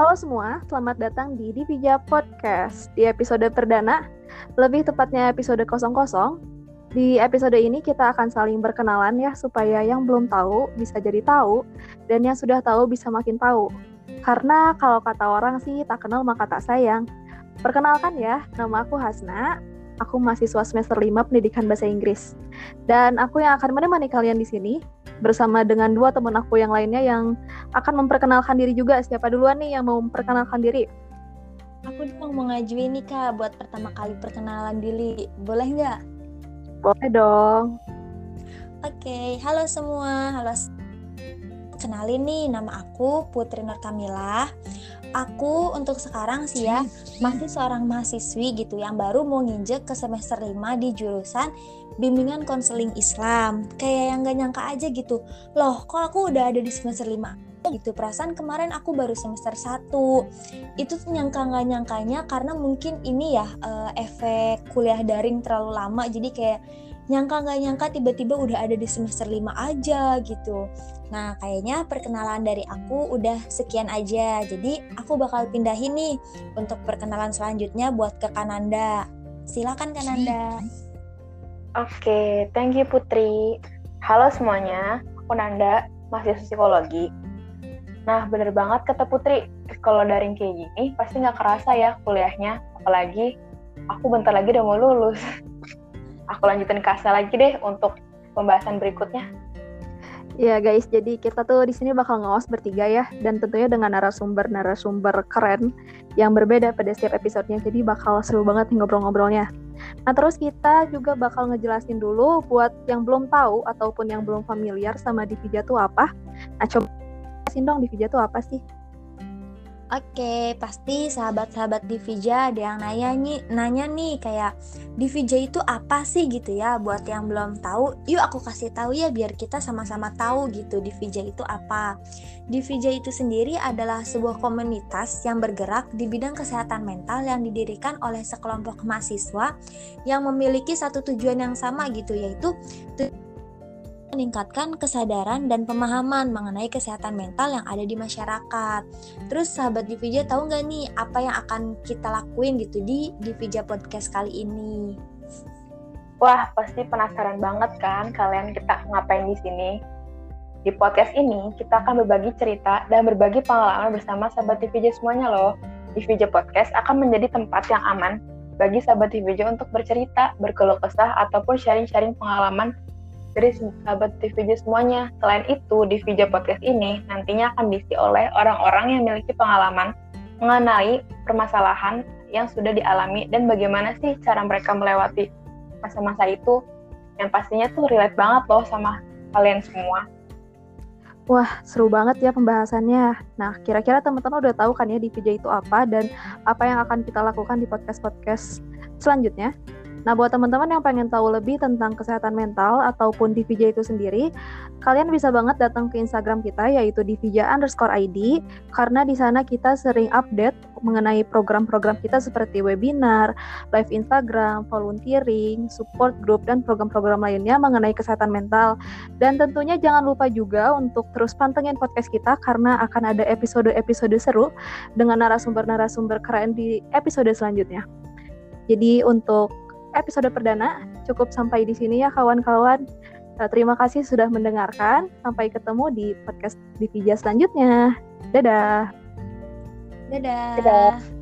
Halo semua, selamat datang di Divija Podcast. Di episode perdana, lebih tepatnya episode 00, di episode ini kita akan saling berkenalan ya, supaya yang belum tahu bisa jadi tahu, dan yang sudah tahu bisa makin tahu. Karena kalau kata orang sih, tak kenal maka tak sayang. Perkenalkan ya, nama aku Hasna, aku mahasiswa semester 5 pendidikan bahasa Inggris. Dan aku yang akan menemani kalian di sini bersama dengan dua teman aku yang lainnya yang akan memperkenalkan diri juga. Siapa duluan nih yang mau memperkenalkan diri? Aku mau mengajuin nih kak buat pertama kali perkenalan diri. Boleh nggak? Boleh dong. Oke, okay. halo semua. Halo. Kenalin nih, nama aku Putri Nur Kamila. Aku untuk sekarang sih ya masih seorang mahasiswi gitu yang baru mau nginjek ke semester 5 di jurusan bimbingan konseling Islam. Kayak yang gak nyangka aja gitu. Loh, kok aku udah ada di semester 5? Gitu perasaan kemarin aku baru semester 1 itu nyangka nggak nyangkanya karena mungkin ini ya uh, efek kuliah daring terlalu lama. Jadi kayak nyangka nggak nyangka tiba-tiba udah ada di semester 5 aja gitu. Nah kayaknya perkenalan dari aku udah sekian aja. Jadi aku bakal pindahin nih untuk perkenalan selanjutnya buat ke Kananda. Silakan Kananda. Oke, okay, thank you Putri. Halo semuanya, aku Nanda, mahasiswa psikologi. Nah, bener banget kata Putri, kalau daring kayak gini pasti nggak kerasa ya kuliahnya, apalagi aku bentar lagi udah mau lulus. Aku lanjutin kasa lagi deh untuk pembahasan berikutnya. Ya guys, jadi kita tuh di sini bakal ngawas bertiga ya, dan tentunya dengan narasumber-narasumber keren yang berbeda pada setiap episodenya. Jadi bakal seru banget ngobrol-ngobrolnya. Nah, terus kita juga bakal ngejelasin dulu buat yang belum tahu ataupun yang belum familiar sama Divija tuh apa. Nah, coba jelasin dong Divija tuh apa sih? Oke, pasti sahabat-sahabat Divija ada yang nanya nih, nanya nih kayak Divija itu apa sih gitu ya? Buat yang belum tahu, yuk aku kasih tahu ya biar kita sama-sama tahu gitu Divija itu apa. Divija itu sendiri adalah sebuah komunitas yang bergerak di bidang kesehatan mental yang didirikan oleh sekelompok mahasiswa yang memiliki satu tujuan yang sama gitu yaitu meningkatkan kesadaran dan pemahaman mengenai kesehatan mental yang ada di masyarakat. Terus sahabat Divija tahu nggak nih apa yang akan kita lakuin gitu di Divija Podcast kali ini? Wah, pasti penasaran banget kan kalian kita ngapain di sini? Di podcast ini, kita akan berbagi cerita dan berbagi pengalaman bersama sahabat Divija semuanya loh. Divija Podcast akan menjadi tempat yang aman bagi sahabat Divija untuk bercerita, berkeluh kesah, ataupun sharing-sharing pengalaman dari sahabat TVJ semuanya. Selain itu, di VJ Podcast ini nantinya akan diisi oleh orang-orang yang memiliki pengalaman mengenai permasalahan yang sudah dialami dan bagaimana sih cara mereka melewati masa-masa itu yang pastinya tuh relate banget loh sama kalian semua. Wah, seru banget ya pembahasannya. Nah, kira-kira teman-teman udah tahu kan ya di VJ itu apa dan apa yang akan kita lakukan di podcast-podcast selanjutnya? Nah, buat teman-teman yang pengen tahu lebih tentang kesehatan mental ataupun Divija itu sendiri, kalian bisa banget datang ke Instagram kita yaitu divija underscore ID karena di sana kita sering update mengenai program-program kita seperti webinar, live Instagram, volunteering, support group, dan program-program lainnya mengenai kesehatan mental. Dan tentunya jangan lupa juga untuk terus pantengin podcast kita karena akan ada episode-episode seru dengan narasumber-narasumber keren di episode selanjutnya. Jadi untuk episode perdana cukup sampai di sini ya kawan-kawan. Eh, terima kasih sudah mendengarkan. Sampai ketemu di podcast Divija selanjutnya. Dadah. Dadah. Dadah.